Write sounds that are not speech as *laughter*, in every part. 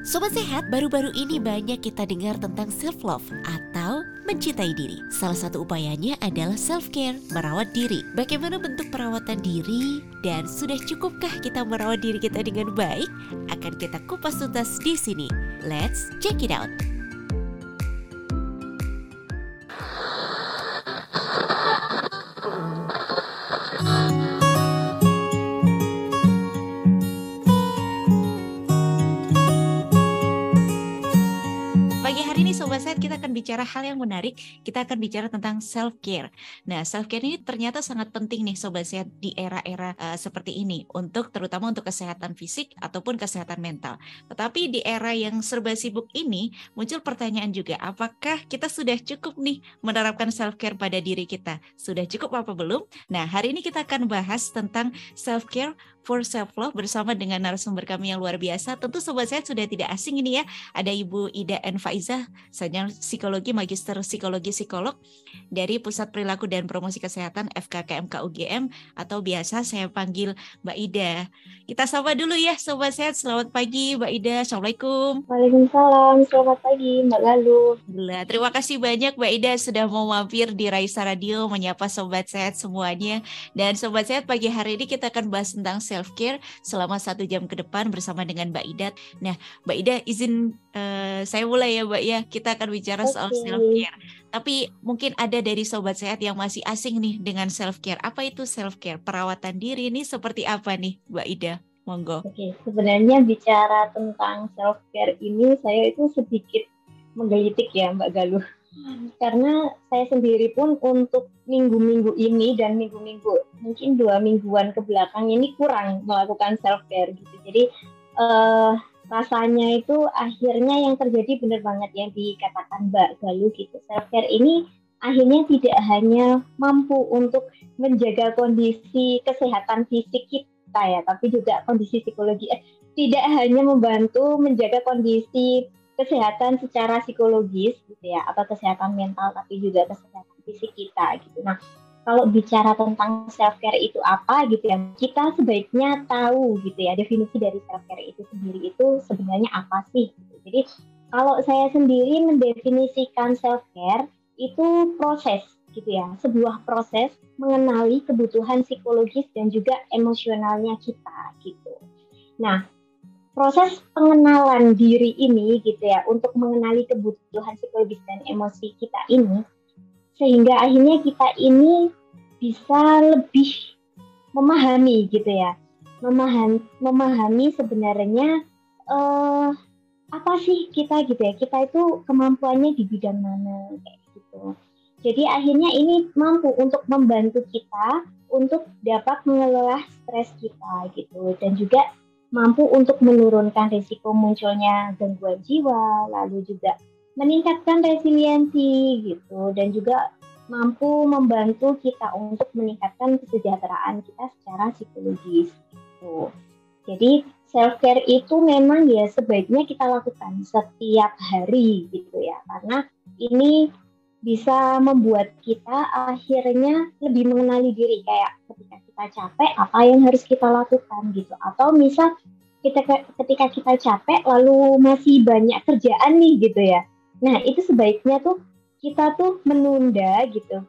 Sobat Sehat, baru-baru ini banyak kita dengar tentang self-love atau mencintai diri. Salah satu upayanya adalah self-care, merawat diri. Bagaimana bentuk perawatan diri dan sudah cukupkah kita merawat diri kita dengan baik? Akan kita kupas tuntas di sini. Let's check it out. Bicara hal yang menarik. Kita akan bicara tentang self care. Nah, self care ini ternyata sangat penting nih Sobat Sehat di era-era uh, seperti ini untuk terutama untuk kesehatan fisik ataupun kesehatan mental. Tetapi di era yang serba sibuk ini muncul pertanyaan juga, apakah kita sudah cukup nih menerapkan self care pada diri kita? Sudah cukup apa belum? Nah, hari ini kita akan bahas tentang self care for Self Love bersama dengan narasumber kami yang luar biasa. Tentu sobat saya sudah tidak asing ini ya. Ada Ibu Ida N Faiza, sarjana psikologi, magister psikologi psikolog dari Pusat Perilaku dan Promosi Kesehatan FKKMK UGM atau biasa saya panggil Mbak Ida. Kita sapa dulu ya sobat sehat. Selamat pagi Mbak Ida. Assalamualaikum. Waalaikumsalam. Selamat pagi Mbak Galuh. Terima kasih banyak Mbak Ida sudah mau mampir di Raisa Radio menyapa sobat sehat semuanya. Dan sobat sehat pagi hari ini kita akan bahas tentang self care selama satu jam ke depan bersama dengan Mbak Ida. Nah, Mbak Ida izin uh, saya mulai ya Mbak ya. Kita akan bicara okay. soal self care. Tapi mungkin ada dari sobat sehat yang masih asing nih dengan self care. Apa itu self care? Perawatan diri ini seperti apa nih Mbak Ida? Monggo. Oke, okay. sebenarnya bicara tentang self care ini saya itu sedikit menggelitik ya Mbak Galuh karena saya sendiri pun untuk minggu-minggu ini dan minggu-minggu mungkin dua mingguan ke belakang ini kurang melakukan self care gitu. Jadi uh, rasanya itu akhirnya yang terjadi benar banget yang dikatakan Mbak Galuh gitu. Self care ini akhirnya tidak hanya mampu untuk menjaga kondisi kesehatan fisik kita ya tapi juga kondisi psikologi. Eh, tidak hanya membantu menjaga kondisi kesehatan secara psikologis gitu ya atau kesehatan mental tapi juga kesehatan fisik kita gitu. Nah, kalau bicara tentang self care itu apa gitu ya, kita sebaiknya tahu gitu ya definisi dari self care itu sendiri itu sebenarnya apa sih gitu. Jadi kalau saya sendiri mendefinisikan self care itu proses gitu ya, sebuah proses mengenali kebutuhan psikologis dan juga emosionalnya kita gitu. Nah, proses pengenalan diri ini gitu ya untuk mengenali kebutuhan psikologis dan emosi kita ini sehingga akhirnya kita ini bisa lebih memahami gitu ya. Memahami memahami sebenarnya uh, apa sih kita gitu ya. Kita itu kemampuannya di bidang mana kayak gitu. Jadi akhirnya ini mampu untuk membantu kita untuk dapat mengelola stres kita gitu. Dan juga mampu untuk menurunkan risiko munculnya gangguan jiwa, lalu juga meningkatkan resiliensi gitu dan juga mampu membantu kita untuk meningkatkan kesejahteraan kita secara psikologis gitu. Jadi self care itu memang ya sebaiknya kita lakukan setiap hari gitu ya karena ini bisa membuat kita akhirnya lebih mengenali diri kayak ketika kita capek apa yang harus kita lakukan gitu. Atau misal kita ketika kita capek lalu masih banyak kerjaan nih gitu ya. Nah itu sebaiknya tuh kita tuh menunda gitu.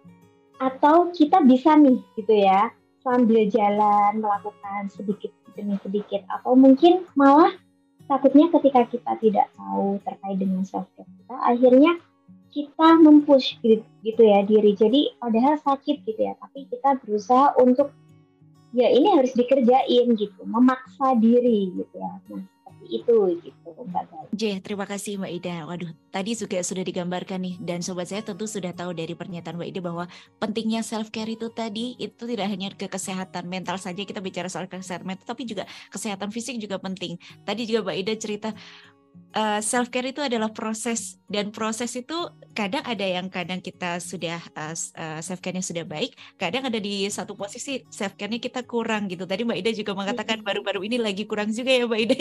Atau kita bisa nih gitu ya sambil jalan melakukan sedikit demi sedikit. Atau mungkin malah takutnya ketika kita tidak tahu terkait dengan self care kita akhirnya kita mempush gitu, gitu ya diri. Jadi padahal sakit gitu ya, tapi kita berusaha untuk ya ini harus dikerjain gitu, memaksa diri gitu ya. Nah, seperti itu gitu Mbak Gal. J, terima kasih Mbak Ida. Waduh, tadi juga sudah digambarkan nih dan sobat saya tentu sudah tahu dari pernyataan Mbak Ida bahwa pentingnya self care itu tadi itu tidak hanya ke kesehatan mental saja kita bicara soal kesehatan mental tapi juga kesehatan fisik juga penting. Tadi juga Mbak Ida cerita uh, eh, self care itu adalah proses dan proses itu kadang ada yang kadang kita sudah uh, uh, self care-nya sudah baik, kadang ada di satu posisi self care-nya kita kurang gitu. Tadi Mbak Ida juga mengatakan baru-baru ini lagi kurang juga ya Mbak Ida.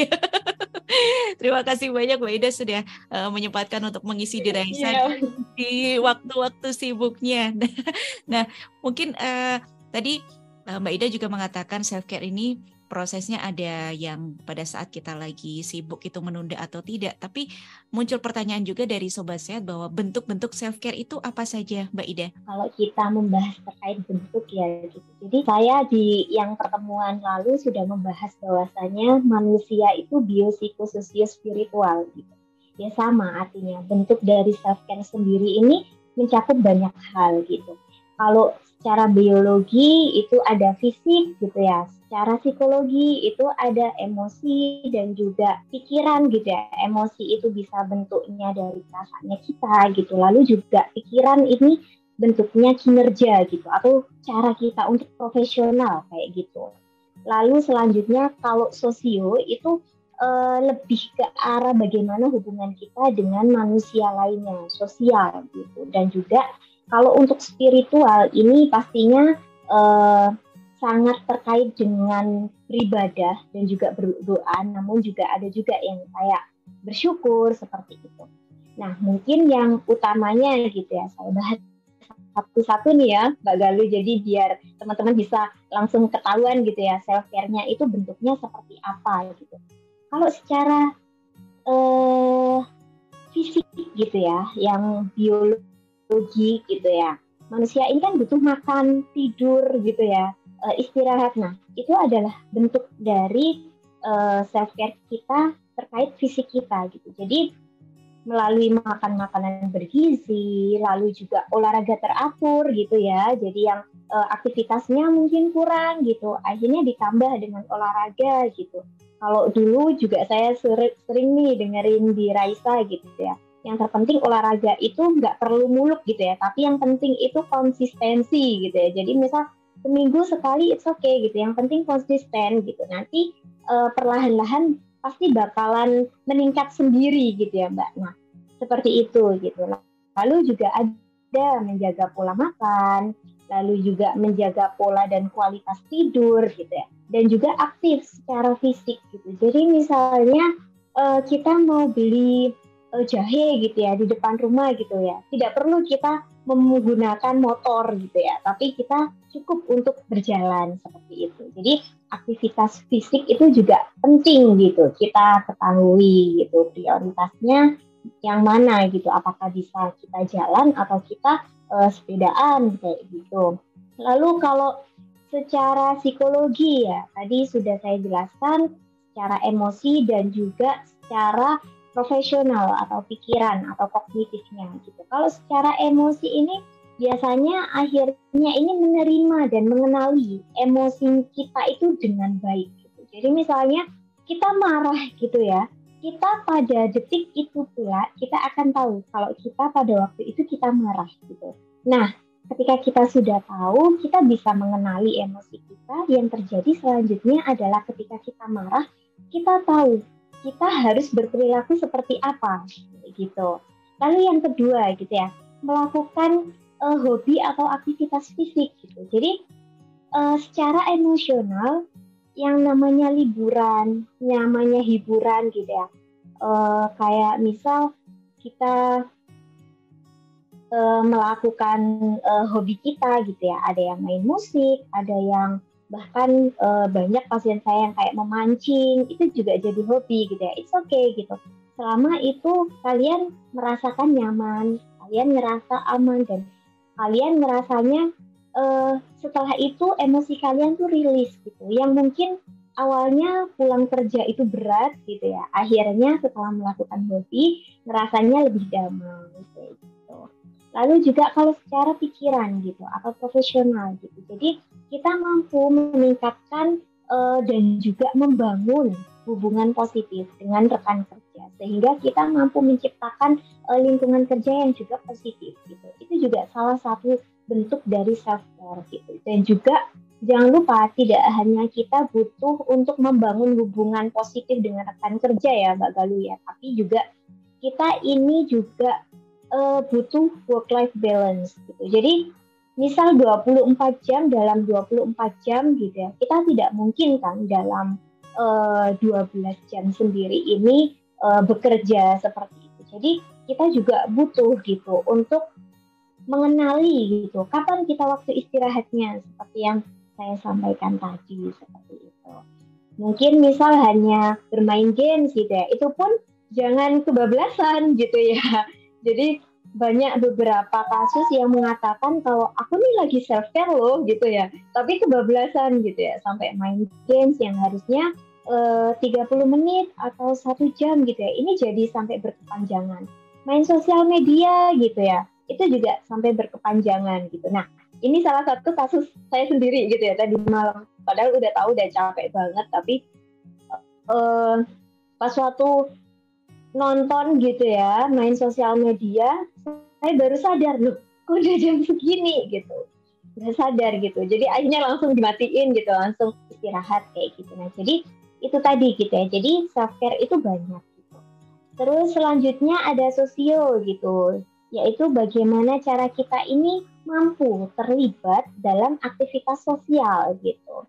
*laughs* Terima kasih banyak Mbak Ida sudah uh, menyempatkan untuk mengisi di Raisa yeah. di waktu-waktu sibuknya. *laughs* nah, mungkin uh, tadi uh, Mbak Ida juga mengatakan self care ini prosesnya ada yang pada saat kita lagi sibuk itu menunda atau tidak. Tapi muncul pertanyaan juga dari Sobat Sehat bahwa bentuk-bentuk self-care itu apa saja Mbak Ida? Kalau kita membahas terkait bentuk ya gitu. Jadi saya di yang pertemuan lalu sudah membahas bahwasanya manusia itu biopsikososio spiritual gitu. Ya sama artinya bentuk dari self-care sendiri ini mencakup banyak hal gitu. Kalau secara biologi itu ada fisik gitu ya, secara psikologi itu ada emosi dan juga pikiran gitu ya. Emosi itu bisa bentuknya dari perasaannya kita gitu. Lalu juga pikiran ini bentuknya kinerja gitu atau cara kita untuk profesional kayak gitu. Lalu selanjutnya kalau sosio itu uh, lebih ke arah bagaimana hubungan kita dengan manusia lainnya, sosial gitu. Dan juga kalau untuk spiritual ini pastinya uh, sangat terkait dengan beribadah dan juga berdoa, namun juga ada juga yang kayak bersyukur seperti itu. Nah, mungkin yang utamanya gitu ya, saya bahas satu-satu nih ya, Mbak Galuh. Jadi biar teman-teman bisa langsung ketahuan gitu ya, self care-nya itu bentuknya seperti apa gitu kalau secara uh, fisik gitu ya, yang biologi gitu ya, manusia ini kan butuh makan, tidur gitu ya, uh, istirahat. Nah, itu adalah bentuk dari eh, self care kita terkait fisik kita gitu. Jadi melalui makan makanan bergizi, lalu juga olahraga teratur gitu ya. Jadi yang uh, aktivitasnya mungkin kurang gitu, akhirnya ditambah dengan olahraga gitu kalau dulu juga saya sering, sering nih dengerin di Raisa gitu ya. Yang terpenting olahraga itu nggak perlu muluk gitu ya, tapi yang penting itu konsistensi gitu ya. Jadi misal seminggu sekali it's okay gitu. Yang penting konsisten gitu. Nanti uh, perlahan-lahan pasti bakalan meningkat sendiri gitu ya Mbak. Nah seperti itu gitu. Lalu juga ada menjaga pola makan, lalu juga menjaga pola dan kualitas tidur gitu ya dan juga aktif secara fisik gitu. Jadi misalnya uh, kita mau beli uh, jahe gitu ya di depan rumah gitu ya, tidak perlu kita menggunakan motor gitu ya, tapi kita cukup untuk berjalan seperti itu. Jadi aktivitas fisik itu juga penting gitu kita ketahui gitu prioritasnya yang mana gitu, apakah bisa kita jalan atau kita uh, sepedaan kayak gitu. Lalu kalau secara psikologi ya, tadi sudah saya jelaskan secara emosi dan juga secara profesional atau pikiran atau kognitifnya gitu. Kalau secara emosi ini biasanya akhirnya ini menerima dan mengenali emosi kita itu dengan baik gitu. Jadi misalnya kita marah gitu ya, kita pada detik itu pula kita akan tahu kalau kita pada waktu itu kita marah gitu. Nah, ketika kita sudah tahu, kita bisa mengenali emosi kita. Yang terjadi selanjutnya adalah ketika kita marah, kita tahu kita harus berperilaku seperti apa, gitu. Lalu yang kedua, gitu ya, melakukan uh, hobi atau aktivitas fisik, gitu. Jadi uh, secara emosional, yang namanya liburan, namanya hiburan, gitu ya. Uh, kayak misal kita uh, melakukan uh, hobi kita gitu ya. Ada yang main musik, ada yang bahkan uh, banyak pasien saya yang kayak memancing itu juga jadi hobi gitu ya. It's okay gitu. Selama itu kalian merasakan nyaman, kalian ngerasa aman dan kalian ngerasanya uh, setelah itu emosi kalian tuh rilis gitu. Yang mungkin awalnya pulang kerja itu berat gitu ya. Akhirnya setelah melakukan hobi ngerasanya lebih damai gitu. Lalu juga kalau secara pikiran gitu atau profesional gitu. Jadi kita mampu meningkatkan uh, dan juga membangun hubungan positif dengan rekan kerja sehingga kita mampu menciptakan uh, lingkungan kerja yang juga positif gitu. Itu juga salah satu bentuk dari self care gitu. Dan juga jangan lupa tidak hanya kita butuh untuk membangun hubungan positif dengan rekan kerja ya Mbak Galuh ya, tapi juga kita ini juga uh, butuh work life balance gitu. Jadi misal 24 jam dalam 24 jam gitu ya. Kita tidak mungkin kan dalam uh, eh, 12 jam sendiri ini uh, bekerja seperti itu. Jadi kita juga butuh gitu untuk mengenali gitu kapan kita waktu istirahatnya seperti yang saya sampaikan tadi seperti itu. Mungkin misal hanya bermain game gitu ya, itu pun jangan kebablasan gitu ya. Jadi banyak beberapa kasus yang mengatakan kalau aku nih lagi self care loh gitu ya. Tapi kebablasan gitu ya. Sampai main games yang harusnya eh, uh, 30 menit atau satu jam gitu ya. Ini jadi sampai berkepanjangan. Main sosial media gitu ya. Itu juga sampai berkepanjangan gitu. Nah ini salah satu kasus saya sendiri gitu ya tadi malam. Padahal udah tahu udah capek banget tapi uh, pas waktu nonton gitu ya main sosial media saya baru sadar loh kok udah jam segini? gitu. Udah sadar gitu. Jadi akhirnya langsung dimatiin gitu langsung istirahat kayak gitu. Nah jadi itu tadi gitu ya. Jadi self care itu banyak gitu. Terus selanjutnya ada sosio gitu yaitu bagaimana cara kita ini mampu terlibat dalam aktivitas sosial gitu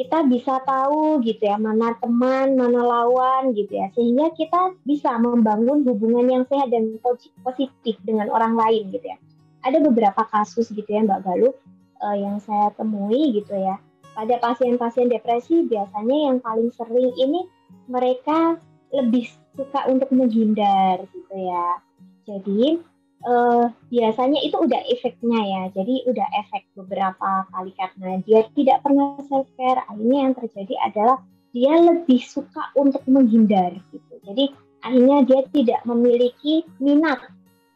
kita bisa tahu gitu ya mana teman, mana lawan gitu ya sehingga kita bisa membangun hubungan yang sehat dan positif dengan orang lain gitu ya. Ada beberapa kasus gitu ya Mbak Galuh uh, yang saya temui gitu ya. Pada pasien-pasien depresi biasanya yang paling sering ini mereka lebih suka untuk menghindar gitu ya. Jadi uh, biasanya itu udah efeknya ya. Jadi udah efek beberapa kali karena dia tidak pernah self care. Akhirnya yang terjadi adalah dia lebih suka untuk menghindar gitu. Jadi akhirnya dia tidak memiliki minat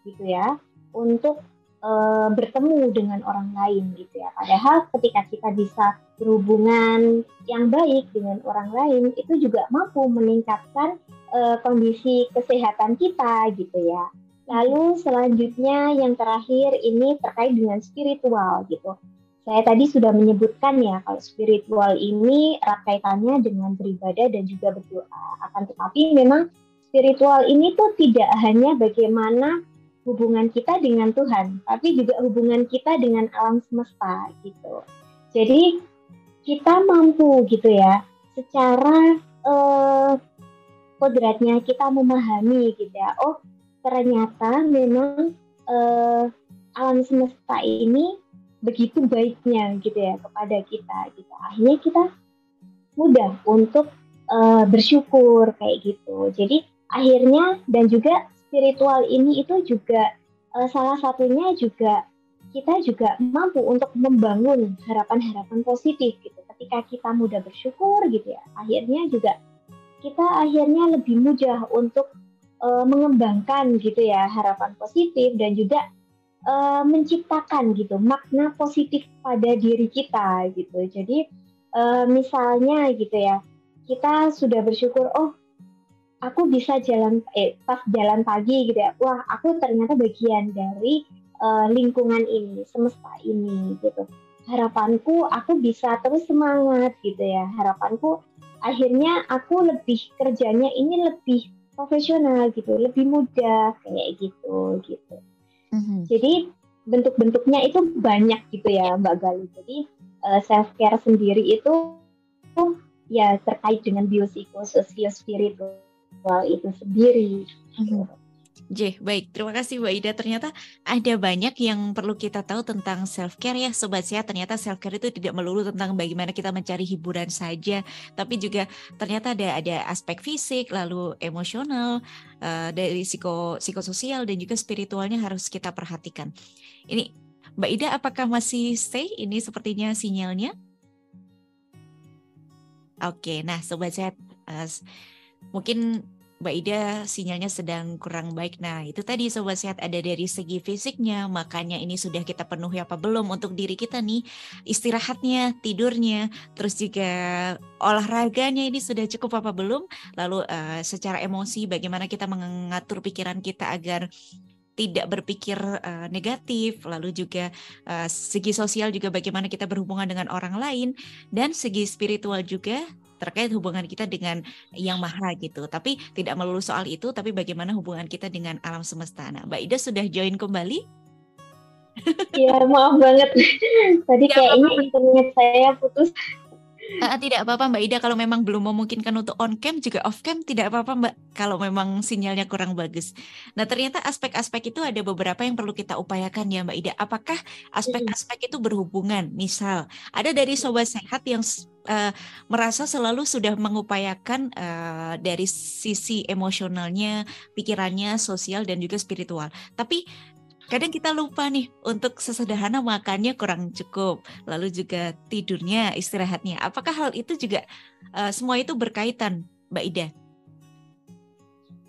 gitu ya untuk uh, bertemu dengan orang lain gitu ya. Padahal ketika kita bisa berhubungan yang baik dengan orang lain itu juga mampu meningkatkan uh, kondisi kesehatan kita gitu ya. Lalu selanjutnya yang terakhir ini terkait dengan spiritual gitu. Saya tadi sudah menyebutkan ya kalau spiritual ini erat kaitannya dengan beribadah dan juga berdoa. Akan tetapi memang spiritual ini tuh tidak hanya bagaimana hubungan kita dengan Tuhan, tapi juga hubungan kita dengan alam semesta gitu. Jadi kita mampu gitu ya secara eh, kodratnya kita memahami gitu ya. Oh ternyata memang uh, alam semesta ini begitu baiknya gitu ya kepada kita gitu. Akhirnya kita mudah untuk uh, bersyukur kayak gitu. Jadi akhirnya dan juga spiritual ini itu juga uh, salah satunya juga kita juga mampu untuk membangun harapan-harapan positif gitu. Ketika kita mudah bersyukur gitu ya akhirnya juga kita akhirnya lebih mudah untuk uh, mengembangkan gitu ya harapan positif dan juga uh, menciptakan gitu makna positif pada diri kita gitu. Jadi uh, misalnya gitu ya kita sudah bersyukur oh aku bisa jalan eh pas jalan pagi gitu ya. Wah aku ternyata bagian dari uh, lingkungan ini semesta ini gitu. Harapanku aku bisa terus semangat gitu ya. Harapanku akhirnya aku lebih kerjanya ini lebih profesional gitu, lebih mudah kayak gitu gitu. Mm-hmm. Jadi bentuk-bentuknya itu banyak gitu ya Mbak Gali. Jadi uh, eh, self care sendiri itu ya terkait dengan biopsikososio spiritual itu sendiri. Mm-hmm. J, baik. Terima kasih Mbak Ida. Ternyata ada banyak yang perlu kita tahu tentang self care ya, sobat sehat. Ternyata self care itu tidak melulu tentang bagaimana kita mencari hiburan saja, tapi juga ternyata ada ada aspek fisik, lalu emosional, uh, dari psiko psikososial dan juga spiritualnya harus kita perhatikan. Ini Mbak Ida, apakah masih stay? Ini sepertinya sinyalnya. Oke, nah sobat sehat, uh, mungkin Mbak Ida sinyalnya sedang kurang baik. Nah, itu tadi sobat sehat ada dari segi fisiknya, makanya ini sudah kita penuhi apa belum untuk diri kita nih, istirahatnya, tidurnya, terus juga olahraganya ini sudah cukup apa belum? Lalu uh, secara emosi bagaimana kita mengatur pikiran kita agar tidak berpikir uh, negatif, lalu juga uh, segi sosial juga bagaimana kita berhubungan dengan orang lain dan segi spiritual juga terkait hubungan kita dengan yang maha gitu. Tapi tidak melulu soal itu, tapi bagaimana hubungan kita dengan alam semesta. Nah, Mbak Ida sudah join kembali? Iya, maaf banget. *laughs* Tadi kayaknya internet saya putus. Uh, tidak apa-apa Mbak Ida kalau memang belum memungkinkan untuk on cam juga off cam tidak apa-apa Mbak kalau memang sinyalnya kurang bagus. Nah ternyata aspek-aspek itu ada beberapa yang perlu kita upayakan ya Mbak Ida. Apakah aspek-aspek itu berhubungan? Misal ada dari sobat sehat yang uh, merasa selalu sudah mengupayakan uh, dari sisi emosionalnya, pikirannya, sosial dan juga spiritual. Tapi kadang kita lupa nih untuk sesederhana makannya kurang cukup, lalu juga tidurnya, istirahatnya. Apakah hal itu juga uh, semua itu berkaitan, Mbak Ida?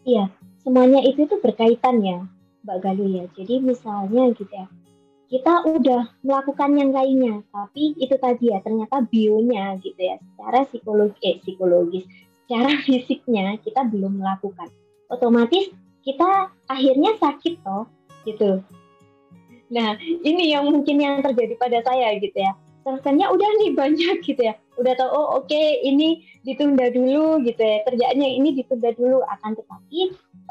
Iya, semuanya itu tuh berkaitan ya, Mbak Galuh ya. Jadi misalnya gitu ya, kita udah melakukan yang lainnya, tapi itu tadi ya ternyata bionya gitu ya, secara psikologi, eh, psikologis, secara *laughs* fisiknya kita belum melakukan. Otomatis kita akhirnya sakit toh, gitu. Nah, ini yang mungkin yang terjadi pada saya gitu ya. Rasanya udah nih banyak gitu ya. Udah tahu oh oke okay, ini ditunda dulu gitu ya. Kerjaannya ini ditunda dulu akan tetapi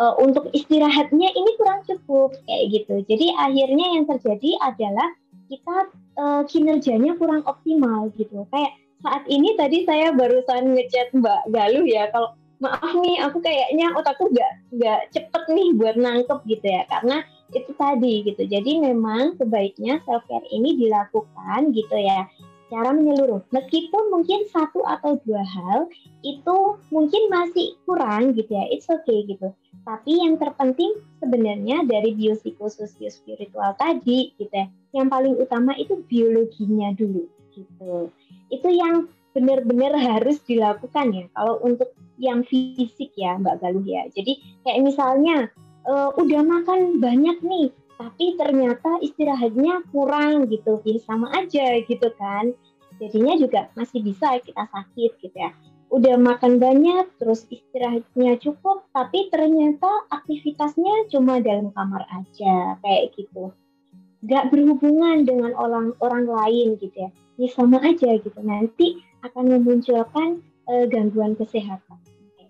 uh, untuk istirahatnya ini kurang cukup kayak gitu. Jadi akhirnya yang terjadi adalah kita uh, kinerjanya kurang optimal gitu. Kayak saat ini tadi saya barusan ngechat Mbak Galuh ya kalau maaf nih aku kayaknya otakku nggak nggak cepet nih buat nangkep gitu ya karena itu tadi gitu. Jadi memang sebaiknya self care ini dilakukan gitu ya secara menyeluruh. Meskipun mungkin satu atau dua hal itu mungkin masih kurang gitu ya, it's okay gitu. Tapi yang terpenting sebenarnya dari biopsikososio spiritual tadi gitu ya, yang paling utama itu biologinya dulu gitu. Itu yang benar-benar harus dilakukan ya. Kalau untuk yang fisik ya Mbak Galuh ya. Jadi kayak misalnya uh, udah makan banyak nih, tapi ternyata istirahatnya kurang gitu, ya sama aja gitu kan. Jadinya juga masih bisa kita sakit gitu ya udah makan banyak, terus istirahatnya cukup, tapi ternyata aktivitasnya cuma dalam kamar aja, kayak gitu. Gak berhubungan dengan orang orang lain gitu ya. Ya sama aja gitu. Nanti akan memunculkan uh, gangguan kesehatan.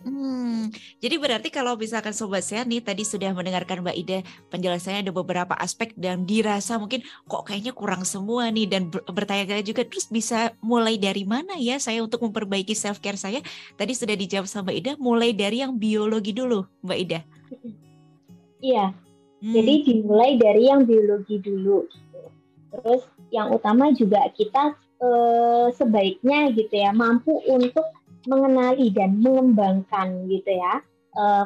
Hmm, jadi berarti kalau misalkan Sobat Sehat nih tadi sudah mendengarkan Mbak Ida penjelasannya ada beberapa aspek dan dirasa mungkin kok kayaknya kurang semua nih dan bertanya-tanya juga terus bisa mulai dari mana ya saya untuk memperbaiki self care saya? Tadi sudah dijawab sama Mbak Ida, mulai dari yang biologi dulu, Mbak Ida. Iya. Hmm. Jadi dimulai dari yang biologi dulu. Gitu. Terus yang utama juga kita eh, sebaiknya gitu ya mampu untuk mengenali dan mengembangkan gitu ya.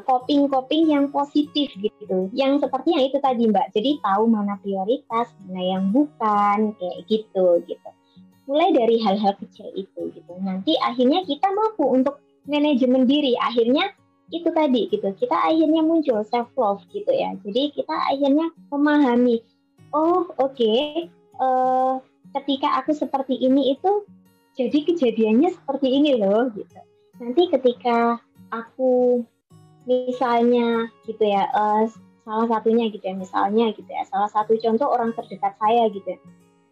Coping-coping uh, yang positif gitu. Yang sepertinya itu tadi mbak. Jadi tahu mana prioritas mana yang bukan kayak gitu gitu. Mulai dari hal-hal kecil itu gitu. Nanti akhirnya kita mampu untuk manajemen diri. Akhirnya itu tadi gitu. Kita akhirnya muncul self love gitu ya. Jadi kita akhirnya memahami oh oke okay, uh, ketika aku seperti ini itu jadi kejadiannya seperti ini loh gitu. Nanti ketika aku misalnya gitu ya uh, salah satunya gitu ya misalnya gitu ya salah satu contoh orang terdekat saya gitu ya.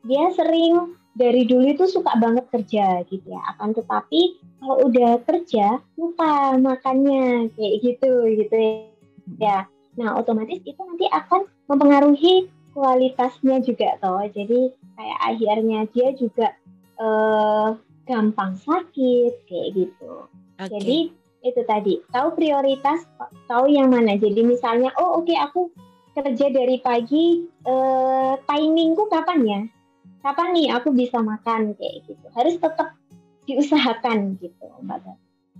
Dia sering dari dulu itu suka banget kerja gitu ya. Akan tetapi kalau udah kerja lupa makannya kayak gitu gitu ya. Nah otomatis itu nanti akan mempengaruhi kualitasnya juga toh. Jadi kayak akhirnya dia juga uh, gampang sakit kayak gitu. Okay. Jadi itu tadi tahu prioritas, tahu yang mana. Jadi misalnya, oh oke okay, aku kerja dari pagi, eh, timingku kapan ya? Kapan nih aku bisa makan kayak gitu? Harus tetap diusahakan gitu, Mbak.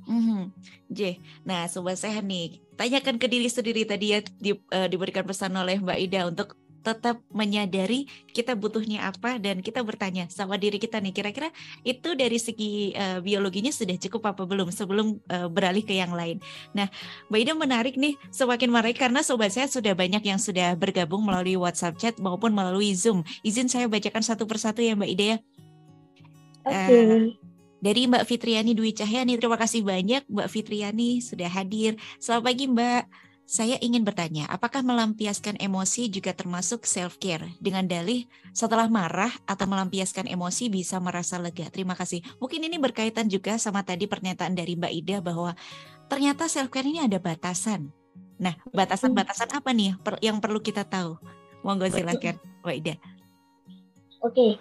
Mm-hmm. J, nah sobat sehat nih, tanyakan ke diri sendiri tadi ya di, uh, diberikan pesan oleh Mbak Ida untuk tetap menyadari kita butuhnya apa dan kita bertanya sama diri kita nih kira-kira itu dari segi uh, biologinya sudah cukup apa belum sebelum uh, beralih ke yang lain. Nah, Mbak Ida menarik nih semakin menarik karena sobat saya sudah banyak yang sudah bergabung melalui WhatsApp chat maupun melalui Zoom. Izin saya bacakan satu persatu ya Mbak Ida ya. Oke. Okay. Uh, dari Mbak Fitriani Dwi Cahyani, terima kasih banyak Mbak Fitriani sudah hadir. Selamat pagi Mbak. Saya ingin bertanya, apakah melampiaskan emosi juga termasuk self-care? Dengan dalih, setelah marah atau melampiaskan emosi bisa merasa lega. Terima kasih. Mungkin ini berkaitan juga sama tadi pernyataan dari Mbak Ida bahwa ternyata self-care ini ada batasan. Nah, batasan-batasan apa nih yang perlu kita tahu? Monggo silakan, Mbak Ida. Oke,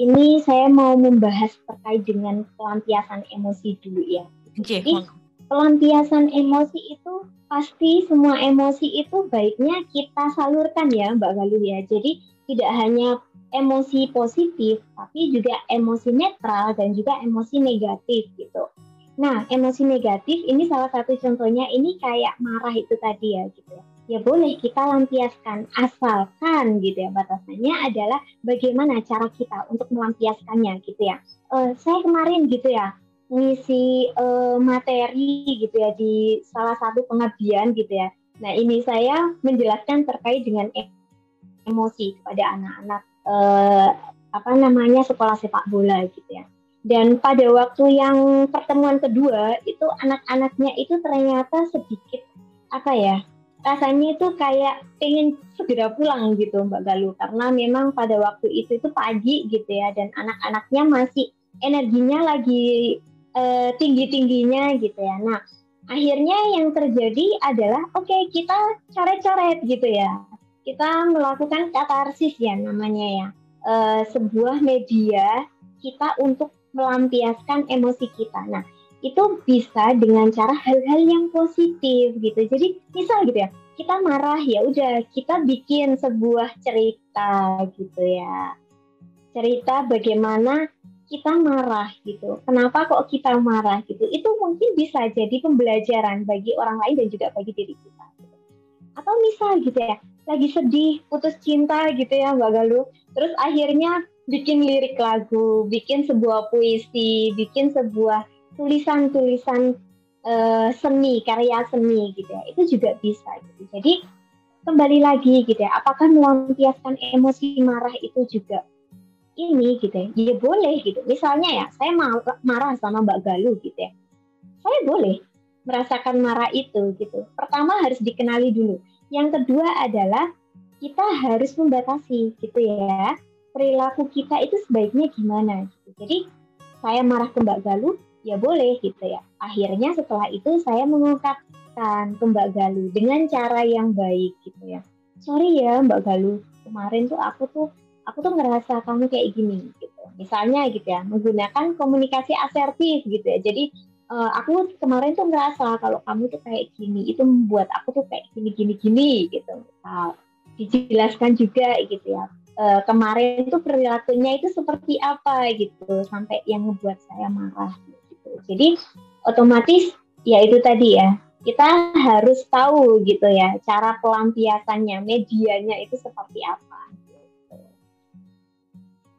ini saya mau membahas terkait dengan pelampiasan emosi dulu ya. Jadi, pelampiasan emosi itu pasti semua emosi itu baiknya kita salurkan ya Mbak Galuh ya. Jadi tidak hanya emosi positif, tapi juga emosi netral dan juga emosi negatif gitu. Nah, emosi negatif ini salah satu contohnya ini kayak marah itu tadi ya gitu ya. Ya boleh kita lampiaskan asalkan gitu ya batasannya adalah bagaimana cara kita untuk melampiaskannya gitu ya. Uh, saya kemarin gitu ya ngisi uh, materi gitu ya di salah satu pengabdian gitu ya. Nah ini saya menjelaskan terkait dengan emosi kepada anak-anak uh, apa namanya sekolah sepak bola gitu ya. Dan pada waktu yang pertemuan kedua itu anak-anaknya itu ternyata sedikit apa ya rasanya itu kayak pengen segera pulang gitu Mbak Galuh karena memang pada waktu itu itu pagi gitu ya dan anak-anaknya masih energinya lagi uh, tinggi-tingginya gitu ya. Nah akhirnya yang terjadi adalah oke okay, kita coret-coret gitu ya kita melakukan katarsis ya namanya ya uh, sebuah media kita untuk melampiaskan emosi kita. Nah itu bisa dengan cara hal-hal yang positif gitu. Jadi misal gitu ya kita marah ya udah kita bikin sebuah cerita gitu ya cerita bagaimana kita marah gitu. Kenapa kok kita marah gitu? Itu mungkin bisa jadi pembelajaran bagi orang lain dan juga bagi diri kita. Gitu. Atau misal gitu ya, lagi sedih, putus cinta gitu ya Mbak Galuh. Terus akhirnya bikin lirik lagu, bikin sebuah puisi, bikin sebuah tulisan-tulisan uh, seni, karya seni gitu ya. Itu juga bisa gitu. Jadi kembali lagi gitu ya, apakah melampiaskan emosi marah itu juga ini gitu ya, ya boleh gitu. Misalnya ya, saya marah sama Mbak Galuh gitu ya. Saya boleh merasakan marah itu gitu. Pertama harus dikenali dulu yang kedua adalah kita harus membatasi gitu ya. Perilaku kita itu sebaiknya gimana gitu. Jadi saya marah ke Mbak Galuh, ya boleh gitu ya. Akhirnya setelah itu saya mengungkapkan ke Mbak Galuh dengan cara yang baik gitu ya. Sorry ya Mbak Galuh, kemarin tuh aku tuh aku tuh ngerasa kamu kayak gini gitu. Misalnya gitu ya, menggunakan komunikasi asertif gitu ya. Jadi uh, aku kemarin tuh ngerasa kalau kamu tuh kayak gini itu membuat aku tuh kayak gini gini gini gitu. Uh, dijelaskan juga gitu ya. Uh, kemarin tuh perilakunya itu seperti apa gitu. Sampai yang membuat saya marah gitu. Jadi otomatis ya itu tadi ya kita harus tahu gitu ya cara pelampiasannya medianya itu seperti apa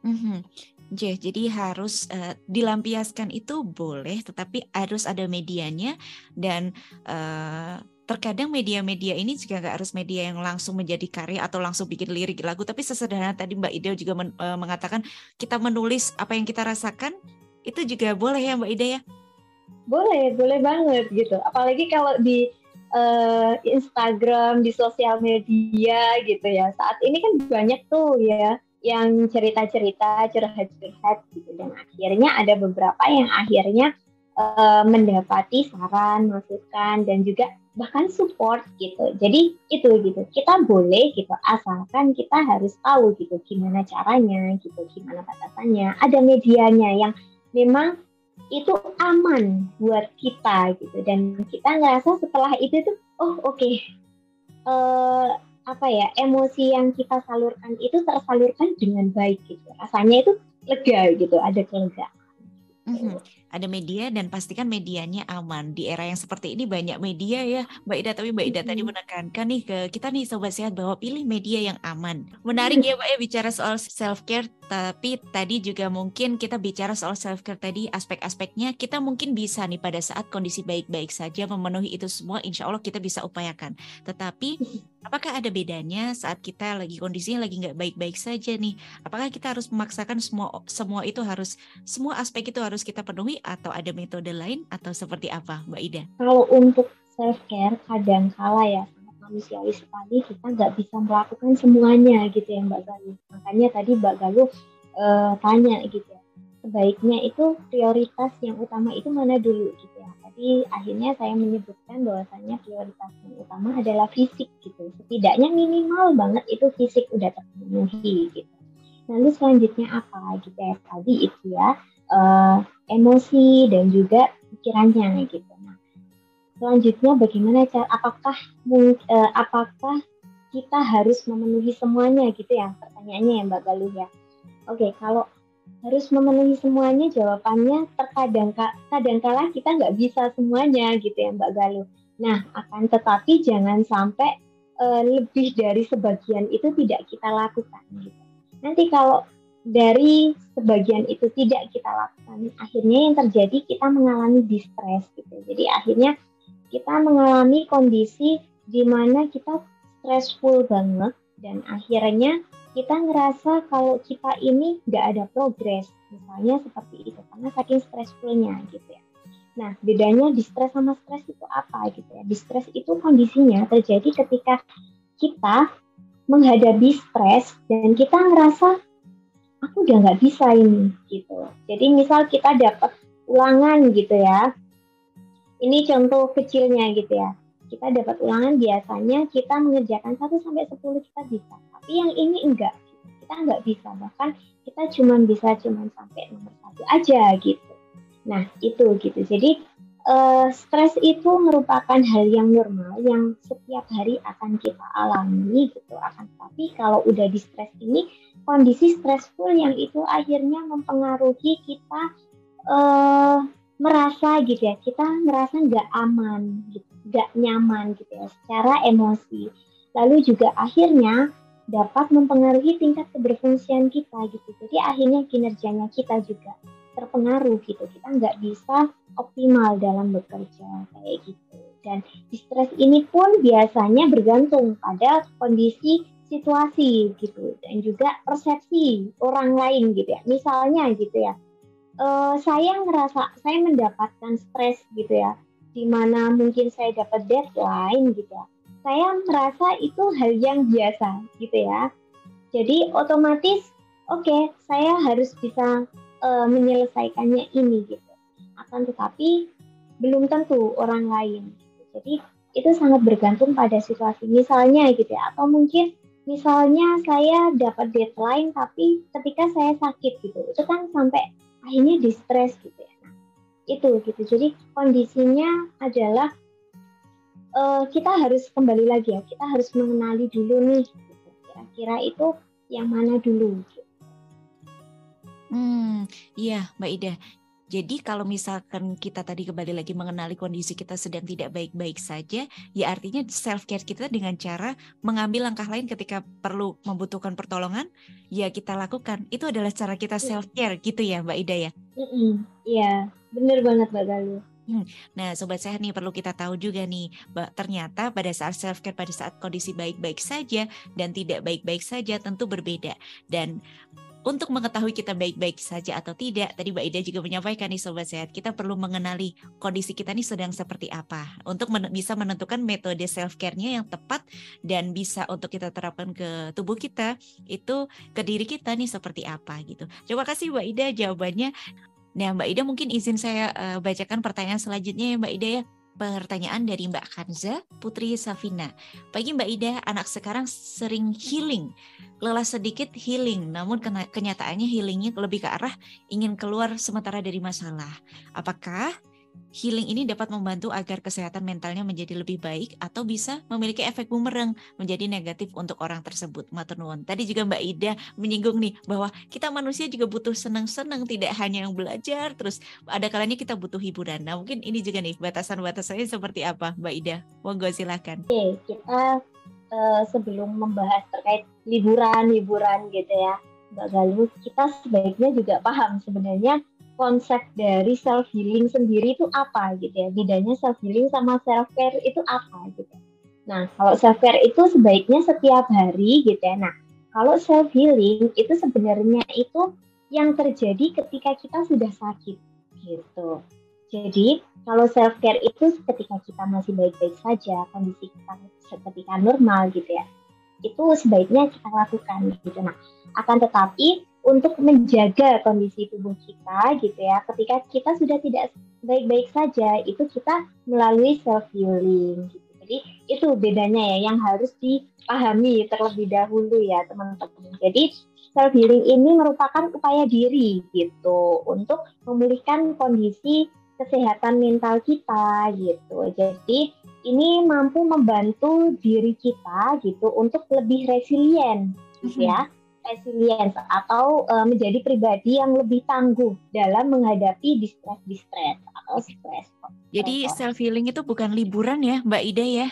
gitu. Mm -hmm. J, jadi harus uh, dilampiaskan itu boleh, tetapi harus ada medianya dan uh, terkadang media-media ini juga nggak harus media yang langsung menjadi karya atau langsung bikin lirik lagu, tapi sesederhana tadi Mbak Ida juga men, uh, mengatakan kita menulis apa yang kita rasakan itu juga boleh ya Mbak Ida ya? Boleh, boleh banget gitu. Apalagi kalau di uh, Instagram, di sosial media gitu ya. Saat ini kan banyak tuh ya yang cerita-cerita curhat-curhat gitu dan akhirnya ada beberapa yang akhirnya uh, mendapati saran, masukan dan juga bahkan support gitu. Jadi itu gitu. Kita boleh gitu asalkan kita harus tahu gitu gimana caranya gitu, gimana batasannya. Ada medianya yang memang itu aman buat kita gitu dan kita ngerasa setelah itu tuh oh oke okay, eh, apa ya emosi yang kita salurkan itu tersalurkan dengan baik gitu rasanya itu lega gitu ada kelegaan mm-hmm. Ada media dan pastikan medianya aman. Di era yang seperti ini banyak media ya Mbak Ida. Tapi Mbak Ida tadi menekankan nih ke kita nih sobat sehat bahwa pilih media yang aman. Menarik mm-hmm. ya Mbak ya bicara soal self care tapi tadi juga mungkin kita bicara soal self care tadi aspek-aspeknya kita mungkin bisa nih pada saat kondisi baik-baik saja memenuhi itu semua insya Allah kita bisa upayakan. Tetapi apakah ada bedanya saat kita lagi kondisinya lagi nggak baik-baik saja nih? Apakah kita harus memaksakan semua semua itu harus semua aspek itu harus kita penuhi atau ada metode lain atau seperti apa, Mbak Ida? Kalau untuk self care kadang kala ya manusiawi sekali kita nggak bisa melakukan semuanya gitu ya Mbak Galuh. Makanya tadi Mbak Galuh uh, tanya gitu ya, sebaiknya itu prioritas yang utama itu mana dulu gitu ya tapi akhirnya saya menyebutkan bahwasanya prioritas yang utama adalah fisik gitu. Setidaknya minimal banget itu fisik udah terpenuhi gitu. Lalu selanjutnya apa gitu ya tadi itu ya uh, emosi dan juga pikirannya gitu. Nah, selanjutnya bagaimana cara apakah uh, apakah kita harus memenuhi semuanya gitu ya pertanyaannya ya Mbak Galuh ya. Oke, kalau harus memenuhi semuanya jawabannya terkadang kadang kala kita nggak bisa semuanya gitu ya Mbak Galuh. Nah, akan tetapi jangan sampai uh, lebih dari sebagian itu tidak kita lakukan gitu. Nanti kalau dari sebagian itu tidak kita lakukan, akhirnya yang terjadi kita mengalami distress gitu. Jadi akhirnya kita mengalami kondisi di mana kita stressful banget dan akhirnya kita ngerasa kalau kita ini nggak ada progres, misalnya seperti itu, karena saking stressfulnya gitu ya. Nah, bedanya distress sama stres itu apa gitu ya? Distress itu kondisinya terjadi ketika kita menghadapi stres dan kita ngerasa aku udah nggak bisa ini gitu. Jadi misal kita dapat ulangan gitu ya. Ini contoh kecilnya gitu ya. Kita dapat ulangan biasanya kita mengerjakan 1 sampai 10 kita bisa tapi yang ini enggak kita enggak bisa bahkan kita cuma bisa cuma sampai nomor satu aja gitu nah itu gitu jadi uh, stres itu merupakan hal yang normal yang setiap hari akan kita alami gitu akan tapi kalau udah di stres ini kondisi stressful yang itu akhirnya mempengaruhi kita uh, merasa gitu ya kita merasa nggak aman gitu nggak nyaman gitu ya secara emosi lalu juga akhirnya dapat mempengaruhi tingkat keberfungsian kita gitu. Jadi akhirnya kinerjanya kita juga terpengaruh gitu. Kita nggak bisa optimal dalam bekerja kayak gitu. Dan stres ini pun biasanya bergantung pada kondisi situasi gitu dan juga persepsi orang lain gitu ya. Misalnya gitu ya, uh, saya ngerasa saya mendapatkan stres gitu ya, di mana mungkin saya dapat deadline gitu ya saya merasa itu hal yang biasa gitu ya. Jadi otomatis oke okay, saya harus bisa uh, menyelesaikannya ini gitu. Akan tetapi belum tentu orang lain. Gitu. Jadi itu sangat bergantung pada situasi. Misalnya gitu ya, atau mungkin misalnya saya dapat deadline tapi ketika saya sakit gitu, itu kan sampai akhirnya distress gitu ya. Nah, itu gitu. Jadi kondisinya adalah uh, kita harus kembali lagi ya, kita harus mengenali dulu nih, kira-kira itu yang mana dulu. Hmm, iya Mbak Ida. Jadi kalau misalkan kita tadi kembali lagi mengenali kondisi kita sedang tidak baik-baik saja, ya artinya self care kita dengan cara mengambil langkah lain ketika perlu membutuhkan pertolongan, ya kita lakukan. Itu adalah cara kita iya. self care gitu ya Mbak Ida ya. Iya, benar banget Mbak Galuh. Hmm. Nah, sobat sehat nih perlu kita tahu juga nih, bahwa ternyata pada saat self care pada saat kondisi baik-baik saja dan tidak baik-baik saja tentu berbeda. Dan untuk mengetahui kita baik-baik saja atau tidak, tadi Mbak Ida juga menyampaikan nih Sobat Sehat, kita perlu mengenali kondisi kita nih sedang seperti apa untuk men bisa menentukan metode self-care-nya yang tepat dan bisa untuk kita terapkan ke tubuh kita, itu ke diri kita nih seperti apa gitu. Terima kasih Mbak Ida jawabannya. Nah, Mbak Ida mungkin izin saya uh, bacakan pertanyaan selanjutnya ya Mbak Ida ya. Pertanyaan dari Mbak Kanza Putri Safina. Pagi Mbak Ida, anak sekarang sering healing, lelah sedikit healing, namun kenyataannya healingnya lebih ke arah ingin keluar sementara dari masalah. Apakah healing ini dapat membantu agar kesehatan mentalnya menjadi lebih baik atau bisa memiliki efek bumerang menjadi negatif untuk orang tersebut. Maturnuun. Tadi juga Mbak Ida menyinggung nih bahwa kita manusia juga butuh senang-senang, tidak hanya yang belajar, terus ada kalanya kita butuh hiburan. Nah mungkin ini juga nih batasan-batasannya seperti apa Mbak Ida? Monggo silakan. Oke, kita uh, sebelum membahas terkait liburan-liburan gitu ya, Mbak Galuh, kita sebaiknya juga paham sebenarnya konsep dari self healing sendiri itu apa gitu ya? Bedanya self healing sama self care itu apa gitu? Nah kalau self care itu sebaiknya setiap hari gitu ya. Nah kalau self healing itu sebenarnya itu yang terjadi ketika kita sudah sakit gitu. Jadi kalau self care itu ketika kita masih baik-baik saja kondisi kita ketika normal gitu ya itu sebaiknya kita lakukan gitu. Nah akan tetapi untuk menjaga kondisi tubuh kita gitu ya. Ketika kita sudah tidak baik-baik saja, itu kita melalui self healing gitu. Jadi itu bedanya ya yang harus dipahami terlebih dahulu ya teman-teman. Jadi self healing ini merupakan upaya diri gitu untuk memulihkan kondisi kesehatan mental kita gitu. Jadi ini mampu membantu diri kita gitu untuk lebih resilient gitu ya resilience atau uh, menjadi pribadi yang lebih tangguh dalam menghadapi distress-distress atau stres. Jadi self healing itu bukan liburan ya, Mbak Ida ya?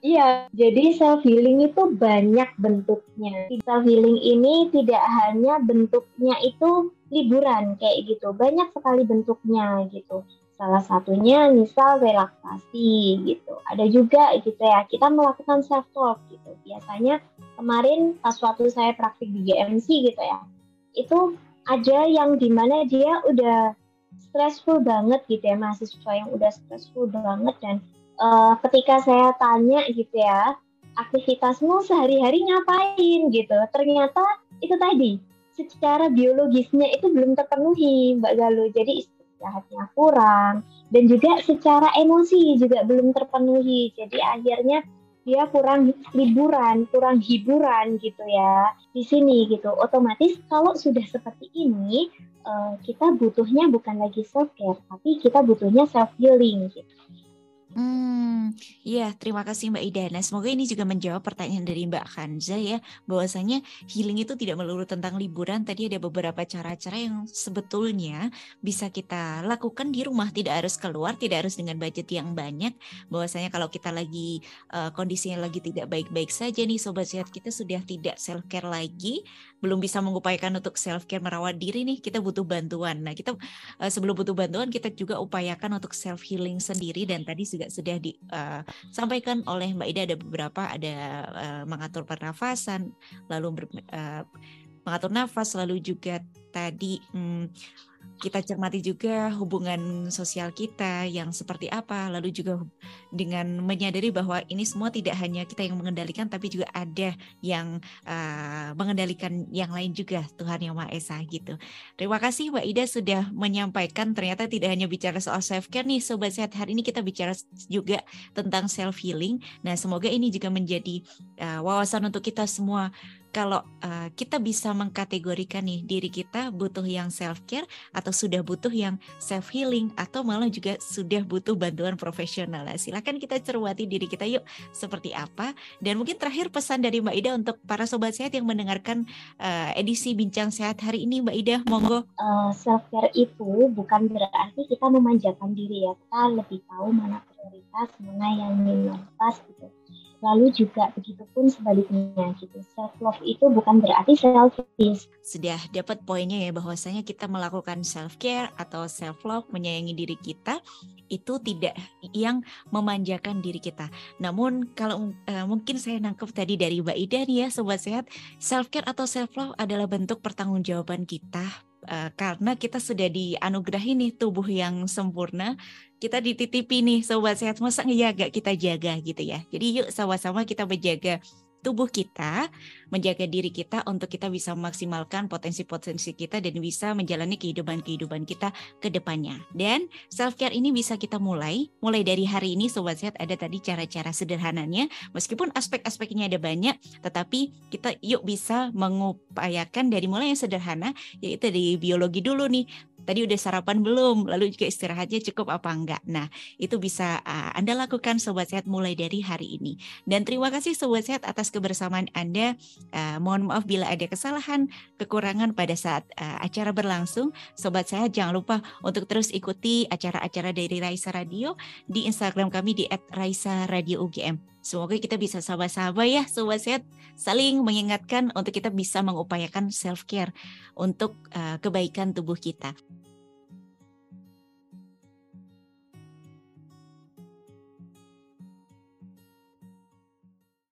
Iya, jadi self healing itu banyak bentuknya. Self healing ini tidak hanya bentuknya itu liburan kayak gitu, banyak sekali bentuknya gitu. Salah satunya misal relaksasi gitu. Ada juga gitu ya, kita melakukan self talk gitu. Biasanya kemarin pas waktu saya praktik di GMC gitu ya, itu ada yang di mana dia udah stressful banget gitu ya, mahasiswa yang udah stressful banget dan uh, ketika saya tanya gitu ya aktivitasmu sehari-hari ngapain gitu ternyata itu tadi secara biologisnya itu belum terpenuhi Mbak Galuh jadi istirahatnya kurang dan juga secara emosi juga belum terpenuhi jadi akhirnya dia kurang liburan, kurang hiburan gitu ya di sini gitu. Otomatis kalau sudah seperti ini, uh, kita butuhnya bukan lagi self care, tapi kita butuhnya self healing gitu. Hmm, iya terima kasih Mbak Ida. Nah semoga ini juga menjawab pertanyaan dari Mbak Kanza ya, bahwasanya healing itu tidak melulu tentang liburan. Tadi ada beberapa cara-cara yang sebetulnya bisa kita lakukan di rumah, tidak harus keluar, tidak harus dengan budget yang banyak. Bahwasanya kalau kita lagi uh, kondisinya lagi tidak baik-baik saja nih, sobat sehat kita sudah tidak self care lagi, belum bisa mengupayakan untuk self care merawat diri nih, kita butuh bantuan. Nah kita uh, sebelum butuh bantuan kita juga upayakan untuk self healing sendiri dan tadi juga sudah disampaikan uh, oleh Mbak Ida ada beberapa ada uh, mengatur pernafasan, lalu ber, uh, mengatur nafas, lalu juga tadi um, kita cermati juga hubungan sosial kita yang seperti apa, lalu juga dengan menyadari bahwa ini semua tidak hanya kita yang mengendalikan, tapi juga ada yang uh, mengendalikan yang lain juga Tuhan yang Maha Esa gitu. Terima kasih Mbak Ida sudah menyampaikan ternyata tidak hanya bicara soal self care nih Sobat Sehat hari ini kita bicara juga tentang self healing. Nah semoga ini juga menjadi uh, wawasan untuk kita semua kalau uh, kita bisa mengkategorikan nih diri kita butuh yang self care atau sudah butuh yang self healing atau malah juga sudah butuh bantuan profesional. Nah, silakan kita cermati diri kita yuk seperti apa. Dan mungkin terakhir pesan dari Mbak Ida untuk para sobat sehat yang mendengarkan uh, edisi bincang sehat hari ini Mbak Ida, monggo. Uh, self care itu bukan berarti kita memanjakan diri ya. Kita lebih tahu mana prioritas, mana yang minoritas gitu Lalu juga begitu pun sebaliknya gitu. Self love itu bukan berarti selfish. Sudah dapat poinnya ya bahwasanya kita melakukan self care atau self love menyayangi diri kita itu tidak yang memanjakan diri kita. Namun kalau uh, mungkin saya nangkep tadi dari Mbak Ida nih ya sobat sehat, self care atau self love adalah bentuk pertanggungjawaban kita uh, karena kita sudah dianugerahi nih tubuh yang sempurna kita dititipi nih sobat sehat. Masa ngejaga kita jaga gitu ya? Jadi yuk sama-sama kita menjaga tubuh kita, menjaga diri kita untuk kita bisa memaksimalkan potensi-potensi kita dan bisa menjalani kehidupan-kehidupan kita ke depannya. Dan self care ini bisa kita mulai, mulai dari hari ini sobat sehat ada tadi cara-cara sederhananya, meskipun aspek-aspeknya ada banyak, tetapi kita yuk bisa mengupayakan dari mulai yang sederhana, yaitu dari biologi dulu nih, tadi udah sarapan belum, lalu juga istirahatnya cukup apa enggak. Nah, itu bisa uh, Anda lakukan Sobat Sehat mulai dari hari ini. Dan terima kasih Sobat Sehat atas kebersamaan Anda. Uh, mohon maaf bila ada kesalahan, kekurangan pada saat uh, acara berlangsung. Sobat Sehat jangan lupa untuk terus ikuti acara-acara dari Raisa Radio di Instagram kami di @raisa_radio_ugm. Semoga kita bisa sama-sama ya Sobat Sehat saling mengingatkan untuk kita bisa mengupayakan self care untuk uh, kebaikan tubuh kita.